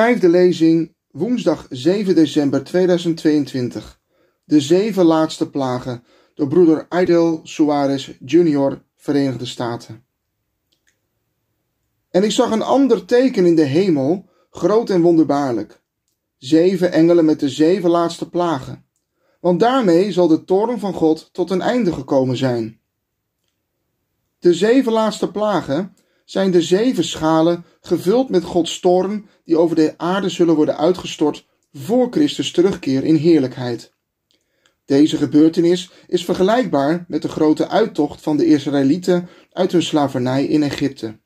Vijfde lezing, woensdag 7 december 2022. De zeven laatste plagen door broeder Aidel Suarez Jr., Verenigde Staten. En ik zag een ander teken in de hemel, groot en wonderbaarlijk. Zeven engelen met de zeven laatste plagen. Want daarmee zal de toorn van God tot een einde gekomen zijn. De zeven laatste plagen zijn de zeven schalen gevuld met Gods toorn die over de aarde zullen worden uitgestort voor Christus terugkeer in heerlijkheid. Deze gebeurtenis is vergelijkbaar met de grote uittocht van de Israëlieten uit hun slavernij in Egypte.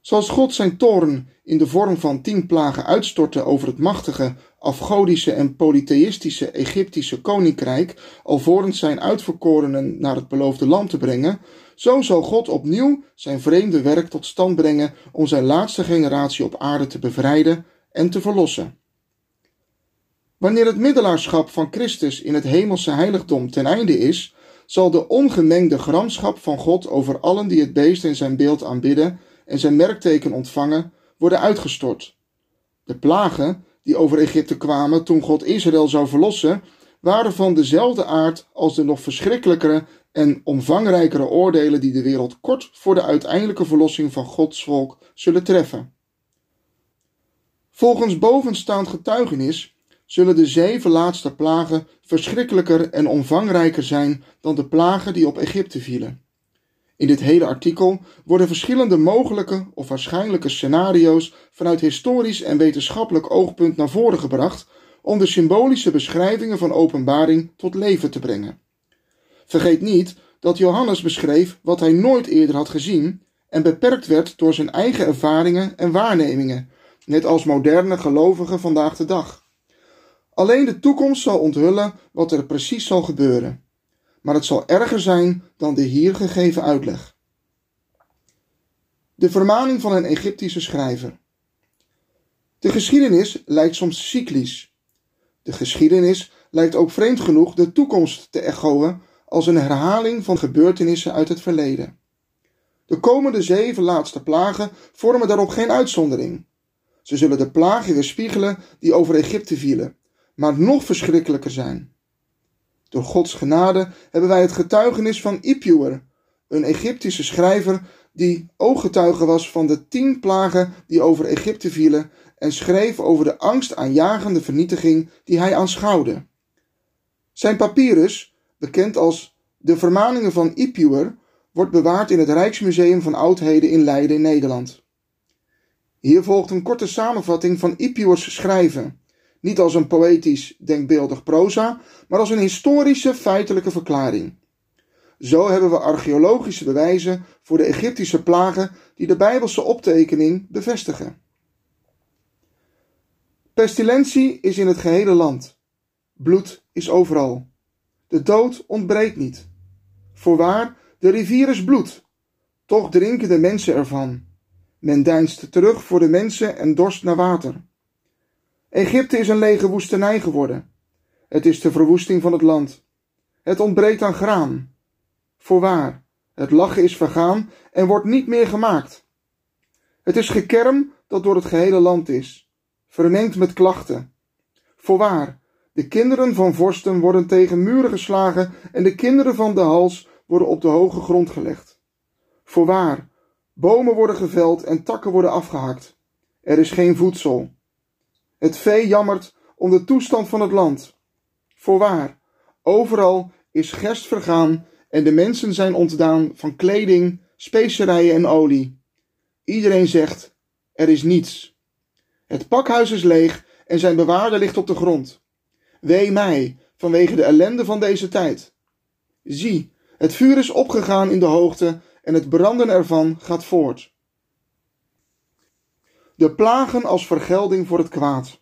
Zoals God zijn toorn in de vorm van tien plagen uitstortte over het machtige, afgodische en polytheïstische Egyptische koninkrijk, alvorens zijn uitverkorenen naar het beloofde land te brengen, zo zal God opnieuw zijn vreemde werk tot stand brengen om zijn laatste generatie op aarde te bevrijden en te verlossen. Wanneer het middelaarschap van Christus in het hemelse heiligdom ten einde is, zal de ongemengde gramschap van God over allen die het beest in zijn beeld aanbidden en zijn merkteken ontvangen, worden uitgestort. De plagen die over Egypte kwamen toen God Israël zou verlossen, waren van dezelfde aard als de nog verschrikkelijkere en omvangrijkere oordelen die de wereld kort voor de uiteindelijke verlossing van Gods volk zullen treffen. Volgens bovenstaand getuigenis zullen de zeven laatste plagen verschrikkelijker en omvangrijker zijn dan de plagen die op Egypte vielen. In dit hele artikel worden verschillende mogelijke of waarschijnlijke scenario's vanuit historisch en wetenschappelijk oogpunt naar voren gebracht om de symbolische beschrijvingen van openbaring tot leven te brengen. Vergeet niet dat Johannes beschreef wat hij nooit eerder had gezien en beperkt werd door zijn eigen ervaringen en waarnemingen, net als moderne gelovigen vandaag de dag. Alleen de toekomst zal onthullen wat er precies zal gebeuren maar het zal erger zijn dan de hier gegeven uitleg. De vermaning van een Egyptische schrijver. De geschiedenis lijkt soms cyclisch. De geschiedenis lijkt ook vreemd genoeg de toekomst te echoen als een herhaling van gebeurtenissen uit het verleden. De komende zeven laatste plagen vormen daarop geen uitzondering. Ze zullen de plagen weerspiegelen die over Egypte vielen, maar nog verschrikkelijker zijn. Door Gods genade hebben wij het getuigenis van Ipuwer, een Egyptische schrijver die ooggetuige was van de tien plagen die over Egypte vielen en schreef over de angstaanjagende vernietiging die hij aanschouwde. Zijn papyrus, bekend als De Vermaningen van Ipuwer, wordt bewaard in het Rijksmuseum van Oudheden in Leiden in Nederland. Hier volgt een korte samenvatting van Ipuwers schrijven, niet als een poëtisch, denkbeeldig proza, maar als een historische, feitelijke verklaring. Zo hebben we archeologische bewijzen voor de Egyptische plagen die de Bijbelse optekening bevestigen. Pestilentie is in het gehele land. Bloed is overal. De dood ontbreekt niet. Voorwaar, de rivier is bloed. Toch drinken de mensen ervan. Men deinst terug voor de mensen en dorst naar water. Egypte is een lege woestenij geworden. Het is de verwoesting van het land. Het ontbreekt aan graan. Voorwaar, het lachen is vergaan en wordt niet meer gemaakt. Het is gekerm dat door het gehele land is, vermengd met klachten. Voorwaar, de kinderen van vorsten worden tegen muren geslagen en de kinderen van de hals worden op de hoge grond gelegd. Voorwaar, bomen worden geveld en takken worden afgehakt. Er is geen voedsel. Het vee jammert om de toestand van het land. Voorwaar, overal is gerst vergaan en de mensen zijn ontdaan van kleding, specerijen en olie. Iedereen zegt, er is niets. Het pakhuis is leeg en zijn bewaarde ligt op de grond. Wee mij, vanwege de ellende van deze tijd. Zie, het vuur is opgegaan in de hoogte en het branden ervan gaat voort. De plagen als vergelding voor het kwaad.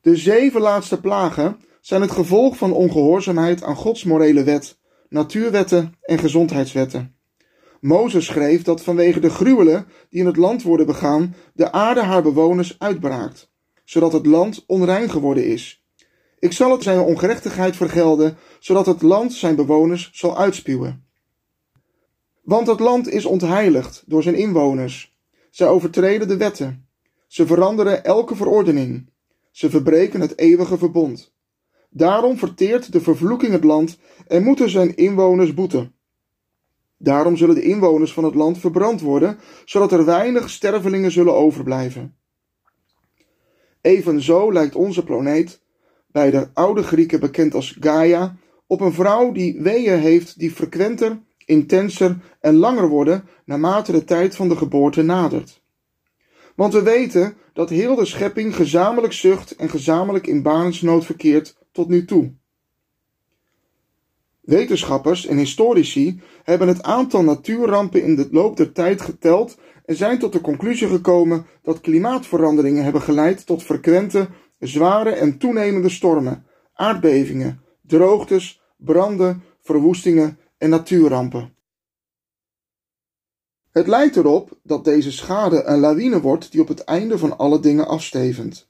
De zeven laatste plagen zijn het gevolg van ongehoorzaamheid aan Gods morele wet, natuurwetten en gezondheidswetten. Mozes schreef dat vanwege de gruwelen die in het land worden begaan, de aarde haar bewoners uitbraakt, zodat het land onrein geworden is. Ik zal het zijn ongerechtigheid vergelden, zodat het land zijn bewoners zal uitspuwen. Want het land is ontheiligd door zijn inwoners. Zij overtreden de wetten. Ze veranderen elke verordening. Ze verbreken het eeuwige verbond. Daarom verteert de vervloeking het land en moeten zijn inwoners boeten. Daarom zullen de inwoners van het land verbrand worden, zodat er weinig stervelingen zullen overblijven. Evenzo lijkt onze planeet, bij de oude Grieken bekend als Gaia, op een vrouw die weeën heeft die frequenter, intenser en langer worden naarmate de tijd van de geboorte nadert. Want we weten dat heel de schepping gezamenlijk zucht en gezamenlijk in banensnood verkeert tot nu toe. Wetenschappers en historici hebben het aantal natuurrampen in de loop der tijd geteld en zijn tot de conclusie gekomen dat klimaatveranderingen hebben geleid tot frequente, zware en toenemende stormen, aardbevingen, droogtes, branden, verwoestingen en natuurrampen. Het lijkt erop dat deze schade een lawine wordt die op het einde van alle dingen afstevend.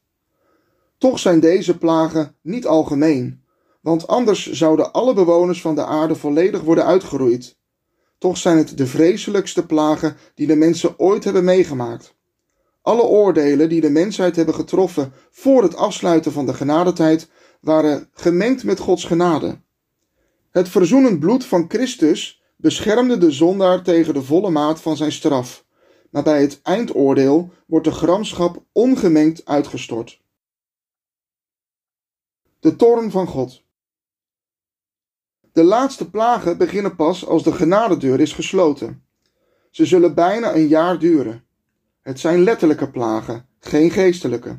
Toch zijn deze plagen niet algemeen, want anders zouden alle bewoners van de aarde volledig worden uitgeroeid. Toch zijn het de vreselijkste plagen die de mensen ooit hebben meegemaakt. Alle oordelen die de mensheid hebben getroffen voor het afsluiten van de genadetijd waren gemengd met Gods genade. Het verzoenend bloed van Christus beschermde de zondaar tegen de volle maat van zijn straf, maar bij het eindoordeel wordt de gramschap ongemengd uitgestort. De toorn van God. De laatste plagen beginnen pas als de genadedeur is gesloten. Ze zullen bijna een jaar duren. Het zijn letterlijke plagen, geen geestelijke.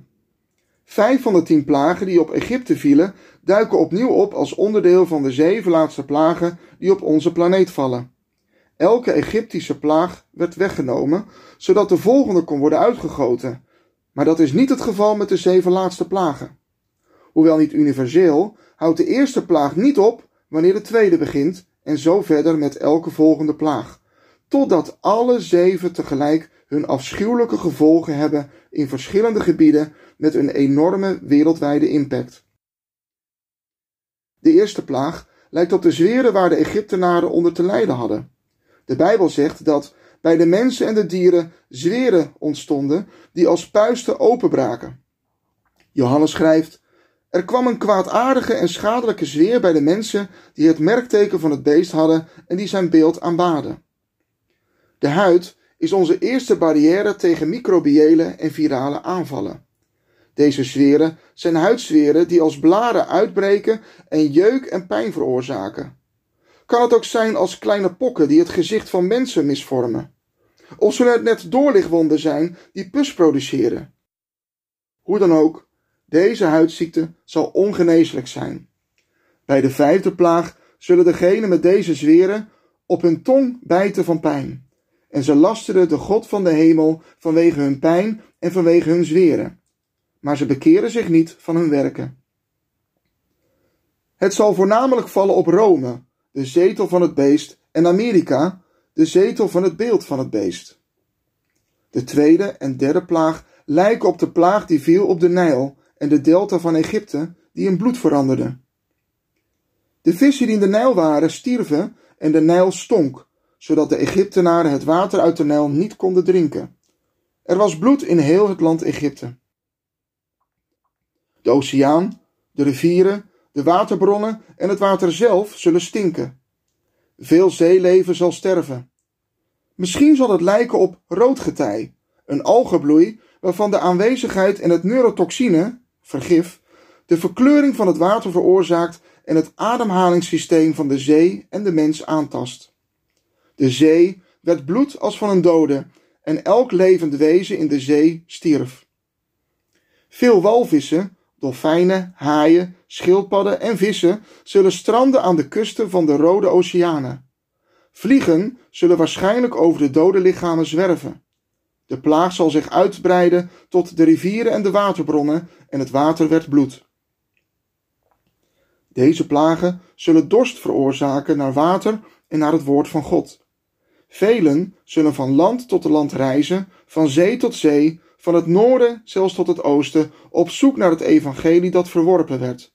Vijf van de tien plagen die op Egypte vielen, duiken opnieuw op als onderdeel van de zeven laatste plagen die op onze planeet vallen. Elke Egyptische plaag werd weggenomen, zodat de volgende kon worden uitgegoten. Maar dat is niet het geval met de zeven laatste plagen. Hoewel niet universeel, houdt de eerste plaag niet op wanneer de tweede begint en zo verder met elke volgende plaag, totdat alle zeven tegelijk hun afschuwelijke gevolgen hebben in verschillende gebieden met een enorme wereldwijde impact. De eerste plaag lijkt op de zweren waar de Egyptenaren onder te lijden hadden. De Bijbel zegt dat bij de mensen en de dieren zweren ontstonden die als puisten openbraken. Johannes schrijft: Er kwam een kwaadaardige en schadelijke zweer bij de mensen die het merkteken van het beest hadden en die zijn beeld aanbaden. De huid is onze eerste barrière tegen microbiële en virale aanvallen. Deze zweren zijn huidzweren die als blaren uitbreken en jeuk en pijn veroorzaken. Kan het ook zijn als kleine pokken die het gezicht van mensen misvormen? Of zullen het net doorlichtwonden zijn die pus produceren? Hoe dan ook, deze huidziekte zal ongeneeslijk zijn. Bij de vijfde plaag zullen degenen met deze zweren op hun tong bijten van pijn. En ze lasteren de God van de hemel vanwege hun pijn en vanwege hun zweren maar ze bekeren zich niet van hun werken. Het zal voornamelijk vallen op Rome, de zetel van het beest, en Amerika, de zetel van het beeld van het beest. De tweede en derde plaag lijken op de plaag die viel op de Nijl en de delta van Egypte, die in bloed veranderde. De vissen die in de Nijl waren stierven en de Nijl stonk, zodat de Egyptenaren het water uit de Nijl niet konden drinken. Er was bloed in heel het land Egypte. De oceaan, de rivieren, de waterbronnen en het water zelf zullen stinken. Veel zeeleven zal sterven. Misschien zal het lijken op roodgetij, een algebloei waarvan de aanwezigheid en het neurotoxine, vergif, de verkleuring van het water veroorzaakt en het ademhalingssysteem van de zee en de mens aantast. De zee werd bloed als van een dode en elk levend wezen in de zee stierf. Veel walvissen dolfijnen, haaien, schildpadden en vissen zullen stranden aan de kusten van de Rode Oceanen. Vliegen zullen waarschijnlijk over de dode lichamen zwerven. De plaag zal zich uitbreiden tot de rivieren en de waterbronnen en het water werd bloed. Deze plagen zullen dorst veroorzaken naar water en naar het woord van God. Velen zullen van land tot land reizen, van zee tot zee, van het noorden zelfs tot het oosten, op zoek naar het evangelie dat verworpen werd.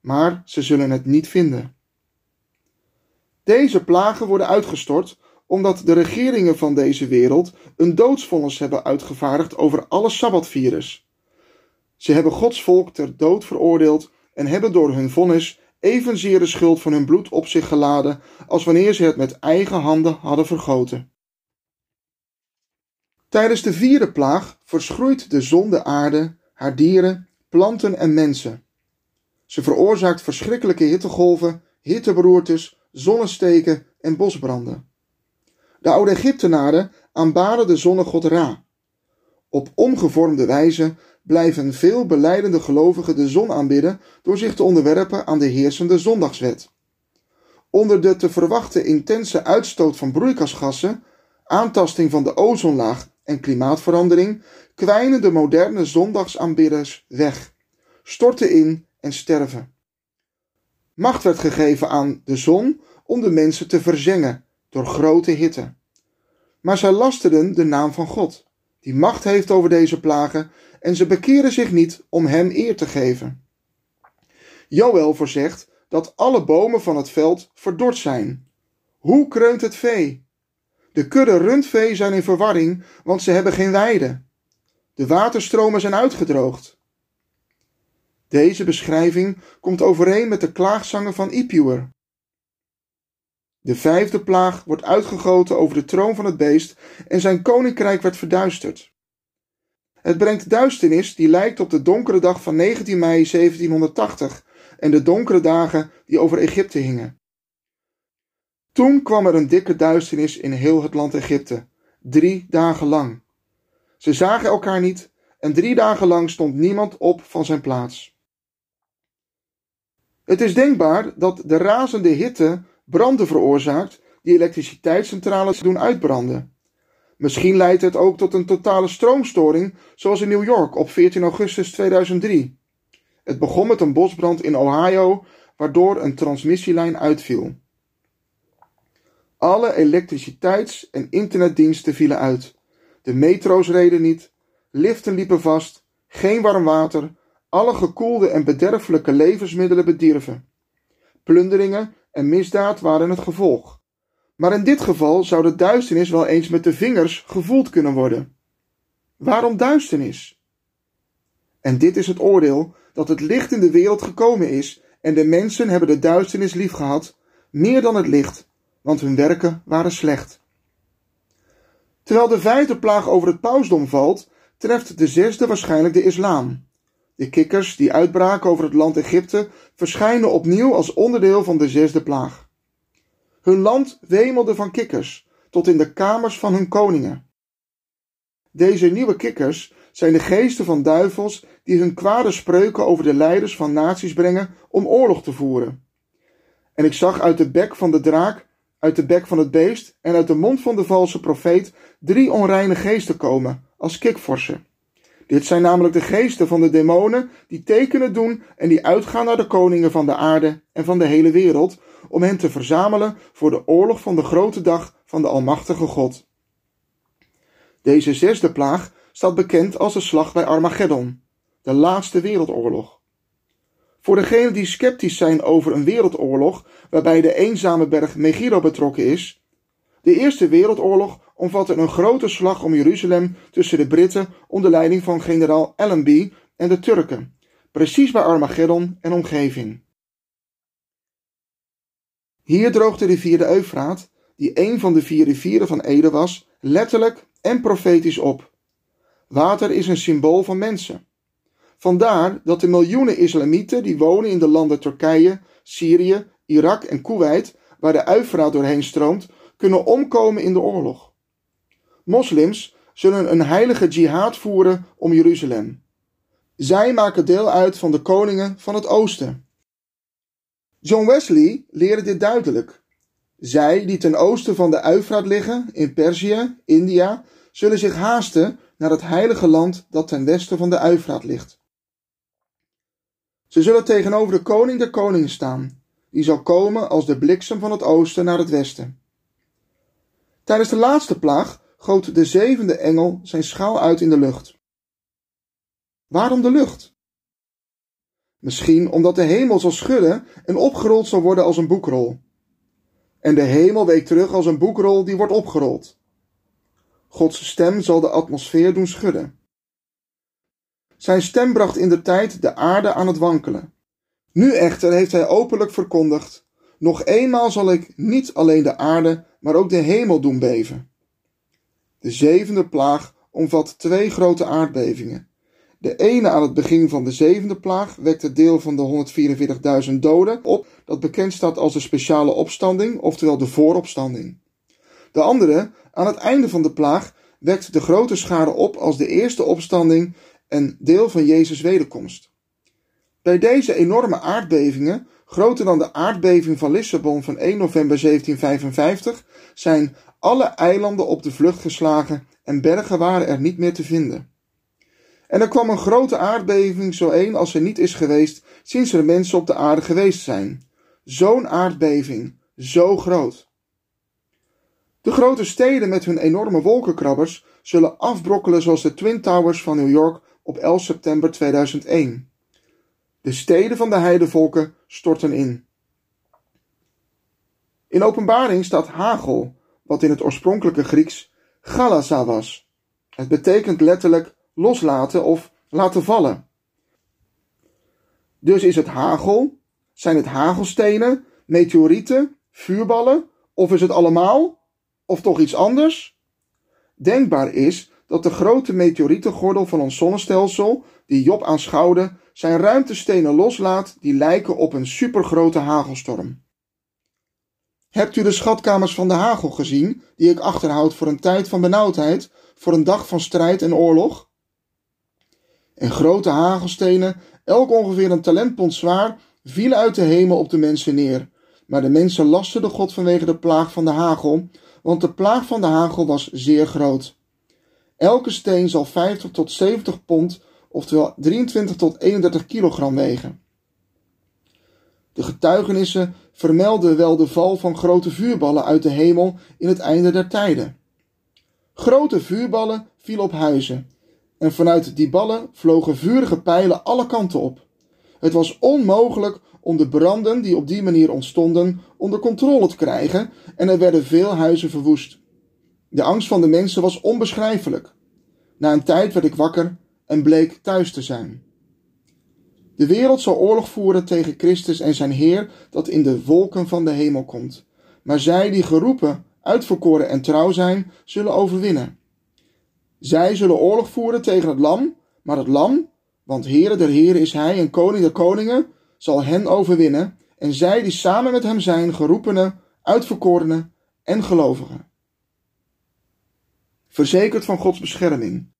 Maar ze zullen het niet vinden. Deze plagen worden uitgestort omdat de regeringen van deze wereld een doodsvonnis hebben uitgevaardigd over alle sabbatvirus. Ze hebben Gods volk ter dood veroordeeld en hebben door hun vonnis evenzeer de schuld van hun bloed op zich geladen als wanneer ze het met eigen handen hadden vergoten. Tijdens de vierde plaag verschroeit de zon de aarde, haar dieren, planten en mensen. Ze veroorzaakt verschrikkelijke hittegolven, hitteberoertes, zonnesteken en bosbranden. De oude Egyptenaren aanbaden de zonnegod Ra. Op ongevormde wijze blijven veel beleidende gelovigen de zon aanbidden door zich te onderwerpen aan de heersende zondagswet. Onder de te verwachten intense uitstoot van broeikasgassen, aantasting van de ozonlaag en klimaatverandering kwijnen de moderne zondagsaanbidders weg, storten in en sterven. Macht werd gegeven aan de zon om de mensen te verzengen door grote hitte. Maar zij lasterden de naam van God, die macht heeft over deze plagen, en ze bekeren zich niet om hem eer te geven. Joël voorzegt dat alle bomen van het veld verdord zijn. Hoe kreunt het vee? De kudde rundvee zijn in verwarring, want ze hebben geen weide. De waterstromen zijn uitgedroogd. Deze beschrijving komt overeen met de klaagzangen van Ipuwer. De vijfde plaag wordt uitgegoten over de troon van het beest en zijn koninkrijk werd verduisterd. Het brengt duisternis die lijkt op de donkere dag van 19 mei 1780 en de donkere dagen die over Egypte hingen. Toen kwam er een dikke duisternis in heel het land Egypte, drie dagen lang. Ze zagen elkaar niet en drie dagen lang stond niemand op van zijn plaats. Het is denkbaar dat de razende hitte branden veroorzaakt die elektriciteitscentrales doen uitbranden. Misschien leidt het ook tot een totale stroomstoring, zoals in New York op 14 augustus 2003. Het begon met een bosbrand in Ohio, waardoor een transmissielijn uitviel. Alle elektriciteits- en internetdiensten vielen uit. De metro's reden niet, liften liepen vast, geen warm water, alle gekoelde en bederfelijke levensmiddelen bedierven. Plunderingen en misdaad waren het gevolg. Maar in dit geval zou de duisternis wel eens met de vingers gevoeld kunnen worden. Waarom duisternis? En dit is het oordeel dat het licht in de wereld gekomen is en de mensen hebben de duisternis liefgehad, meer dan het licht, want hun werken waren slecht. Terwijl de vijfde plaag over het pausdom valt, treft de zesde waarschijnlijk de islam. De kikkers die uitbraken over het land Egypte verschijnen opnieuw als onderdeel van de zesde plaag. Hun land wemelde van kikkers, tot in de kamers van hun koningen. Deze nieuwe kikkers zijn de geesten van duivels die hun kwade spreuken over de leiders van naties brengen om oorlog te voeren. En ik zag uit de bek van de draak, uit de bek van het beest en uit de mond van de valse profeet drie onreine geesten komen, als kikvorsen. Dit zijn namelijk de geesten van de demonen die tekenen doen en die uitgaan naar de koningen van de aarde en van de hele wereld om hen te verzamelen voor de oorlog van de grote dag van de Almachtige God. Deze zesde plaag staat bekend als de slag bij Armageddon, de laatste wereldoorlog. Voor degenen die sceptisch zijn over een wereldoorlog waarbij de eenzame berg Megiddo betrokken is, de Eerste Wereldoorlog omvatte een grote slag om Jeruzalem tussen de Britten onder leiding van generaal Allenby en de Turken, precies bij Armageddon en omgeving. Hier droogt de rivier de Eufraat, die een van de vier rivieren van Ede was, letterlijk en profetisch op. Water is een symbool van mensen. Vandaar dat de miljoenen islamieten die wonen in de landen Turkije, Syrië, Irak en Kuwait, waar de Eufraat doorheen stroomt, kunnen omkomen in de oorlog. Moslims zullen een heilige jihad voeren om Jeruzalem. Zij maken deel uit van de koningen van het oosten. John Wesley leerde dit duidelijk. Zij die ten oosten van de Eufraat liggen, in Perzië, India, zullen zich haasten naar het heilige land dat ten westen van de Eufraat ligt. Ze zullen tegenover de koning der koningen staan, die zal komen als de bliksem van het oosten naar het westen. Tijdens de laatste plaag goot de zevende engel zijn schaal uit in de lucht. Waarom de lucht? Misschien omdat de hemel zal schudden en opgerold zal worden als een boekrol. en de hemel week terug als een boekrol die wordt opgerold. Gods stem zal de atmosfeer doen schudden. Zijn stem bracht in de tijd de aarde aan het wankelen. Nu echter heeft hij openlijk verkondigd: Nog eenmaal zal ik niet alleen de aarde, maar ook de hemel doen beven. De zevende plaag omvat twee grote aardbevingen. De ene aan het begin van de zevende plaag wekt het deel van de 144.000 doden op, dat bekend staat als de speciale opstanding, oftewel de vooropstanding. De andere, aan het einde van de plaag, wekt de grote schade op als de eerste opstanding en deel van Jezus' wederkomst. Bij deze enorme aardbevingen, groter dan de aardbeving van Lissabon van 1 november 1755, zijn alle eilanden op de vlucht geslagen en bergen waren er niet meer te vinden. En er kwam een grote aardbeving, zo een als er niet is geweest sinds er mensen op de aarde geweest zijn. Zo'n aardbeving, zo groot. De grote steden met hun enorme wolkenkrabbers zullen afbrokkelen zoals de Twin Towers van New York op 11 september 2001. De steden van de heidevolken storten in. In openbaring staat hagel, wat in het oorspronkelijke Grieks galasa was. Het betekent letterlijk loslaten of laten vallen. Dus is het hagel, zijn het hagelstenen, meteorieten, vuurballen, of is het allemaal, of toch iets anders? Denkbaar is dat de grote meteorietengordel van ons zonnestelsel, die Job aanschouwde, zijn ruimtestenen loslaat die lijken op een supergrote hagelstorm. Hebt u de schatkamers van de hagel gezien, die ik achterhoud voor een tijd van benauwdheid, voor een dag van strijd en oorlog? En grote hagelstenen, elk ongeveer een talentpond zwaar, vielen uit de hemel op de mensen neer. Maar de mensen lasten de God vanwege de plaag van de hagel, want de plaag van de hagel was zeer groot. Elke steen zal 50 tot 70 pond, oftewel 23 tot 31 kilogram wegen. De getuigenissen vermelden wel de val van grote vuurballen uit de hemel in het einde der tijden. Grote vuurballen vielen op huizen, en vanuit die ballen vlogen vurige pijlen alle kanten op. Het was onmogelijk om de branden die op die manier ontstonden onder controle te krijgen en er werden veel huizen verwoest. De angst van de mensen was onbeschrijfelijk. Na een tijd werd ik wakker en bleek thuis te zijn. De wereld zal oorlog voeren tegen Christus en zijn Heer dat in de wolken van de hemel komt. Maar zij die geroepen, uitverkoren en trouw zijn, zullen overwinnen. Zij zullen oorlog voeren tegen het lam, maar het lam, want Heere der Heren is hij en koning der koningen, zal hen overwinnen, en zij die samen met hem zijn, geroepenen, uitverkorenen en gelovigen. Verzekerd van Gods bescherming.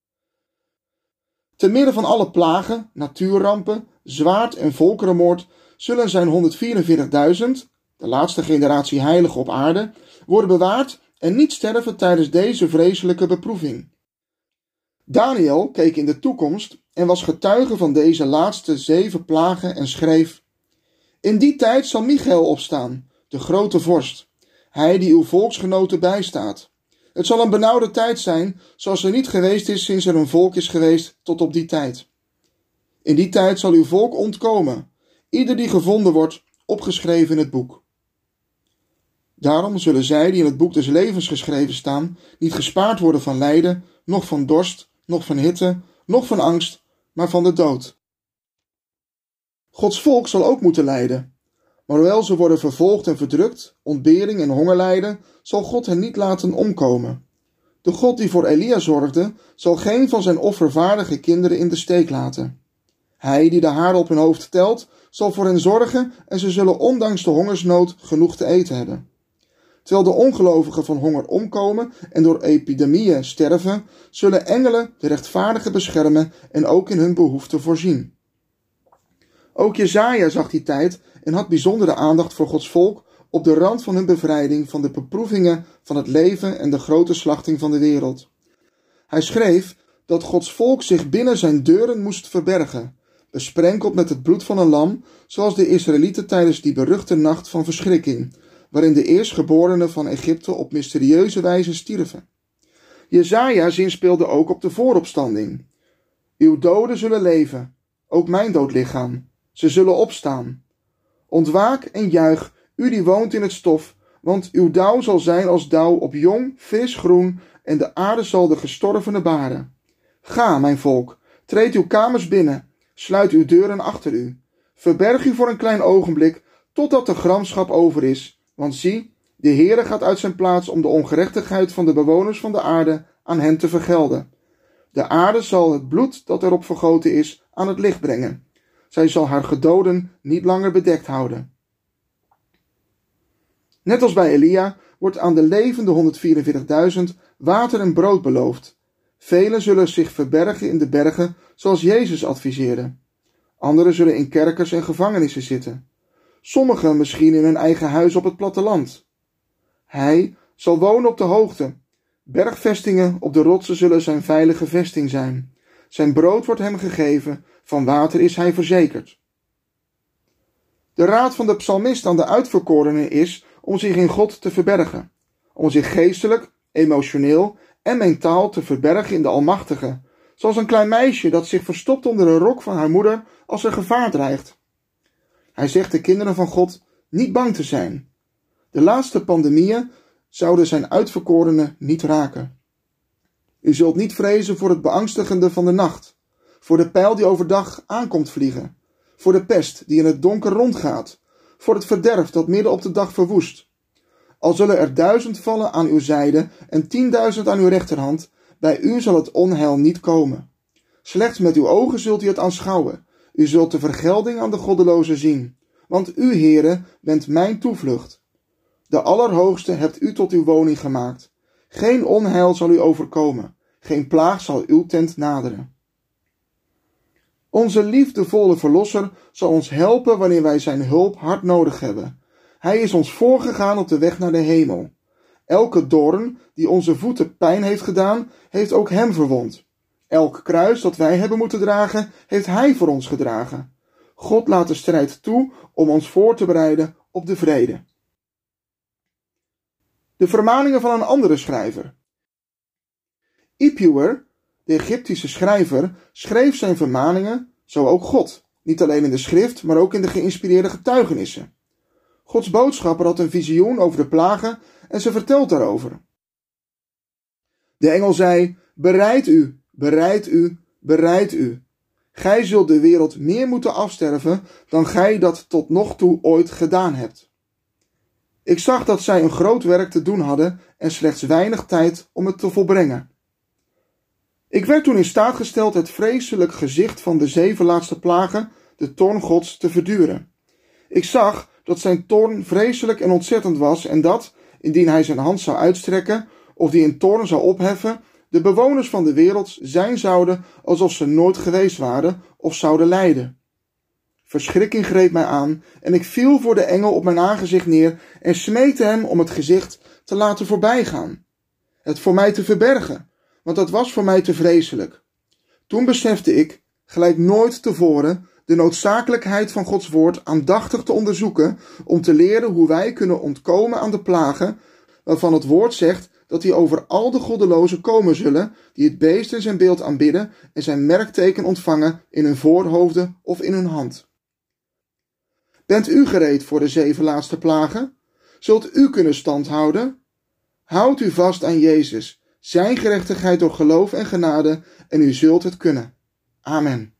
Te midden van alle plagen, natuurrampen, zwaard en volkerenmoord zullen zijn 144.000, de laatste generatie heiligen op aarde, worden bewaard en niet sterven tijdens deze vreselijke beproeving. Daniel keek in de toekomst en was getuige van deze laatste zeven plagen en schreef: In die tijd zal Michael opstaan, de grote vorst, hij die uw volksgenoten bijstaat. Het zal een benauwde tijd zijn, zoals er niet geweest is sinds er een volk is geweest tot op die tijd. In die tijd zal uw volk ontkomen, ieder die gevonden wordt, opgeschreven in het boek. Daarom zullen zij die in het boek des levens geschreven staan, niet gespaard worden van lijden, noch van dorst, noch van hitte, noch van angst, maar van de dood. Gods volk zal ook moeten lijden. Maar hoewel ze worden vervolgd en verdrukt, ontbering en honger lijden, zal God hen niet laten omkomen. De God die voor Elia zorgde, zal geen van zijn offervaardige kinderen in de steek laten. Hij die de haren op hun hoofd telt, zal voor hen zorgen en ze zullen ondanks de hongersnood genoeg te eten hebben. Terwijl de ongelovigen van honger omkomen en door epidemieën sterven, zullen engelen de rechtvaardigen beschermen en ook in hun behoeften voorzien. Ook Jezaja zag die tijd en had bijzondere aandacht voor Gods volk op de rand van hun bevrijding van de beproevingen van het leven en de grote slachting van de wereld. Hij schreef dat Gods volk zich binnen zijn deuren moest verbergen, besprenkeld met het bloed van een lam, zoals de Israëlieten tijdens die beruchte nacht van verschrikking, waarin de eerstgeborenen van Egypte op mysterieuze wijze stierven. Jezaja zinspeelde ook op de vooropstanding. Uw doden zullen leven, ook mijn doodlichaam. Ze zullen opstaan. Ontwaak en juich, u die woont in het stof, want uw dauw zal zijn als dauw op jong, fris groen, en de aarde zal de gestorvene baren. Ga, mijn volk, treed uw kamers binnen, sluit uw deuren achter u. Verberg u voor een klein ogenblik, totdat de gramschap over is, want zie, de Heere gaat uit zijn plaats om de ongerechtigheid van de bewoners van de aarde aan hen te vergelden. De aarde zal het bloed dat erop vergoten is aan het licht brengen. Zij zal haar gedoden niet langer bedekt houden. Net als bij Elia wordt aan de levende 144.000 water en brood beloofd. Velen zullen zich verbergen in de bergen, zoals Jezus adviseerde. Anderen zullen in kerkers en gevangenissen zitten. Sommigen misschien in hun eigen huis op het platteland. Hij zal wonen op de hoogte. Bergvestingen op de rotsen zullen zijn veilige vesting zijn. Zijn brood wordt hem gegeven, van water is hij verzekerd. De raad van de psalmist aan de uitverkorenen is om zich in God te verbergen, om zich geestelijk, emotioneel en mentaal te verbergen in de Almachtige, zoals een klein meisje dat zich verstopt onder de rok van haar moeder als er gevaar dreigt. Hij zegt de kinderen van God niet bang te zijn. De laatste pandemieën zouden zijn uitverkorenen niet raken. U zult niet vrezen voor het beangstigende van de nacht, voor de pijl die overdag aankomt vliegen, voor de pest die in het donker rondgaat, voor het verderf dat midden op de dag verwoest. Al zullen er duizend vallen aan uw zijde en tienduizend aan uw rechterhand, bij u zal het onheil niet komen. Slechts met uw ogen zult u het aanschouwen. U zult de vergelding aan de goddelozen zien. Want u, Heere, bent mijn toevlucht. De Allerhoogste hebt u tot uw woning gemaakt. Geen onheil zal u overkomen. Geen plaag zal uw tent naderen. Onze liefdevolle Verlosser zal ons helpen wanneer wij Zijn hulp hard nodig hebben. Hij is ons voorgegaan op de weg naar de hemel. Elke doorn die onze voeten pijn heeft gedaan, heeft ook Hem verwond. Elk kruis dat wij hebben moeten dragen, heeft Hij voor ons gedragen. God laat de strijd toe om ons voor te bereiden op de vrede. De vermaningen van een andere schrijver. Ipuwer de Egyptische schrijver schreef zijn vermaningen, zo ook God, niet alleen in de schrift, maar ook in de geïnspireerde getuigenissen. Gods boodschapper had een visioen over de plagen en ze vertelt daarover. De engel zei: Bereid u, bereid u, bereid u. Gij zult de wereld meer moeten afsterven dan gij dat tot nog toe ooit gedaan hebt. Ik zag dat zij een groot werk te doen hadden en slechts weinig tijd om het te volbrengen. Ik werd toen in staat gesteld het vreselijk gezicht van de zeven laatste plagen, de toorn Gods, te verduren. Ik zag dat zijn toorn vreselijk en ontzettend was en dat, indien hij zijn hand zou uitstrekken of die in toorn zou opheffen, de bewoners van de wereld zijn zouden alsof ze nooit geweest waren of zouden lijden. Verschrikking greep mij aan en ik viel voor de engel op mijn aangezicht neer en smeekte hem om het gezicht te laten voorbijgaan. Het voor mij te verbergen, want dat was voor mij te vreselijk. Toen besefte ik, gelijk nooit tevoren, de noodzakelijkheid van Gods woord aandachtig te onderzoeken om te leren hoe wij kunnen ontkomen aan de plagen waarvan het woord zegt dat die over al de goddelozen komen zullen die het beest in zijn beeld aanbidden en zijn merkteken ontvangen in hun voorhoofden of in hun hand. Bent u gereed voor de zeven laatste plagen? Zult u kunnen standhouden? Houd u vast aan Jezus, zijn gerechtigheid door geloof en genade, en u zult het kunnen. Amen.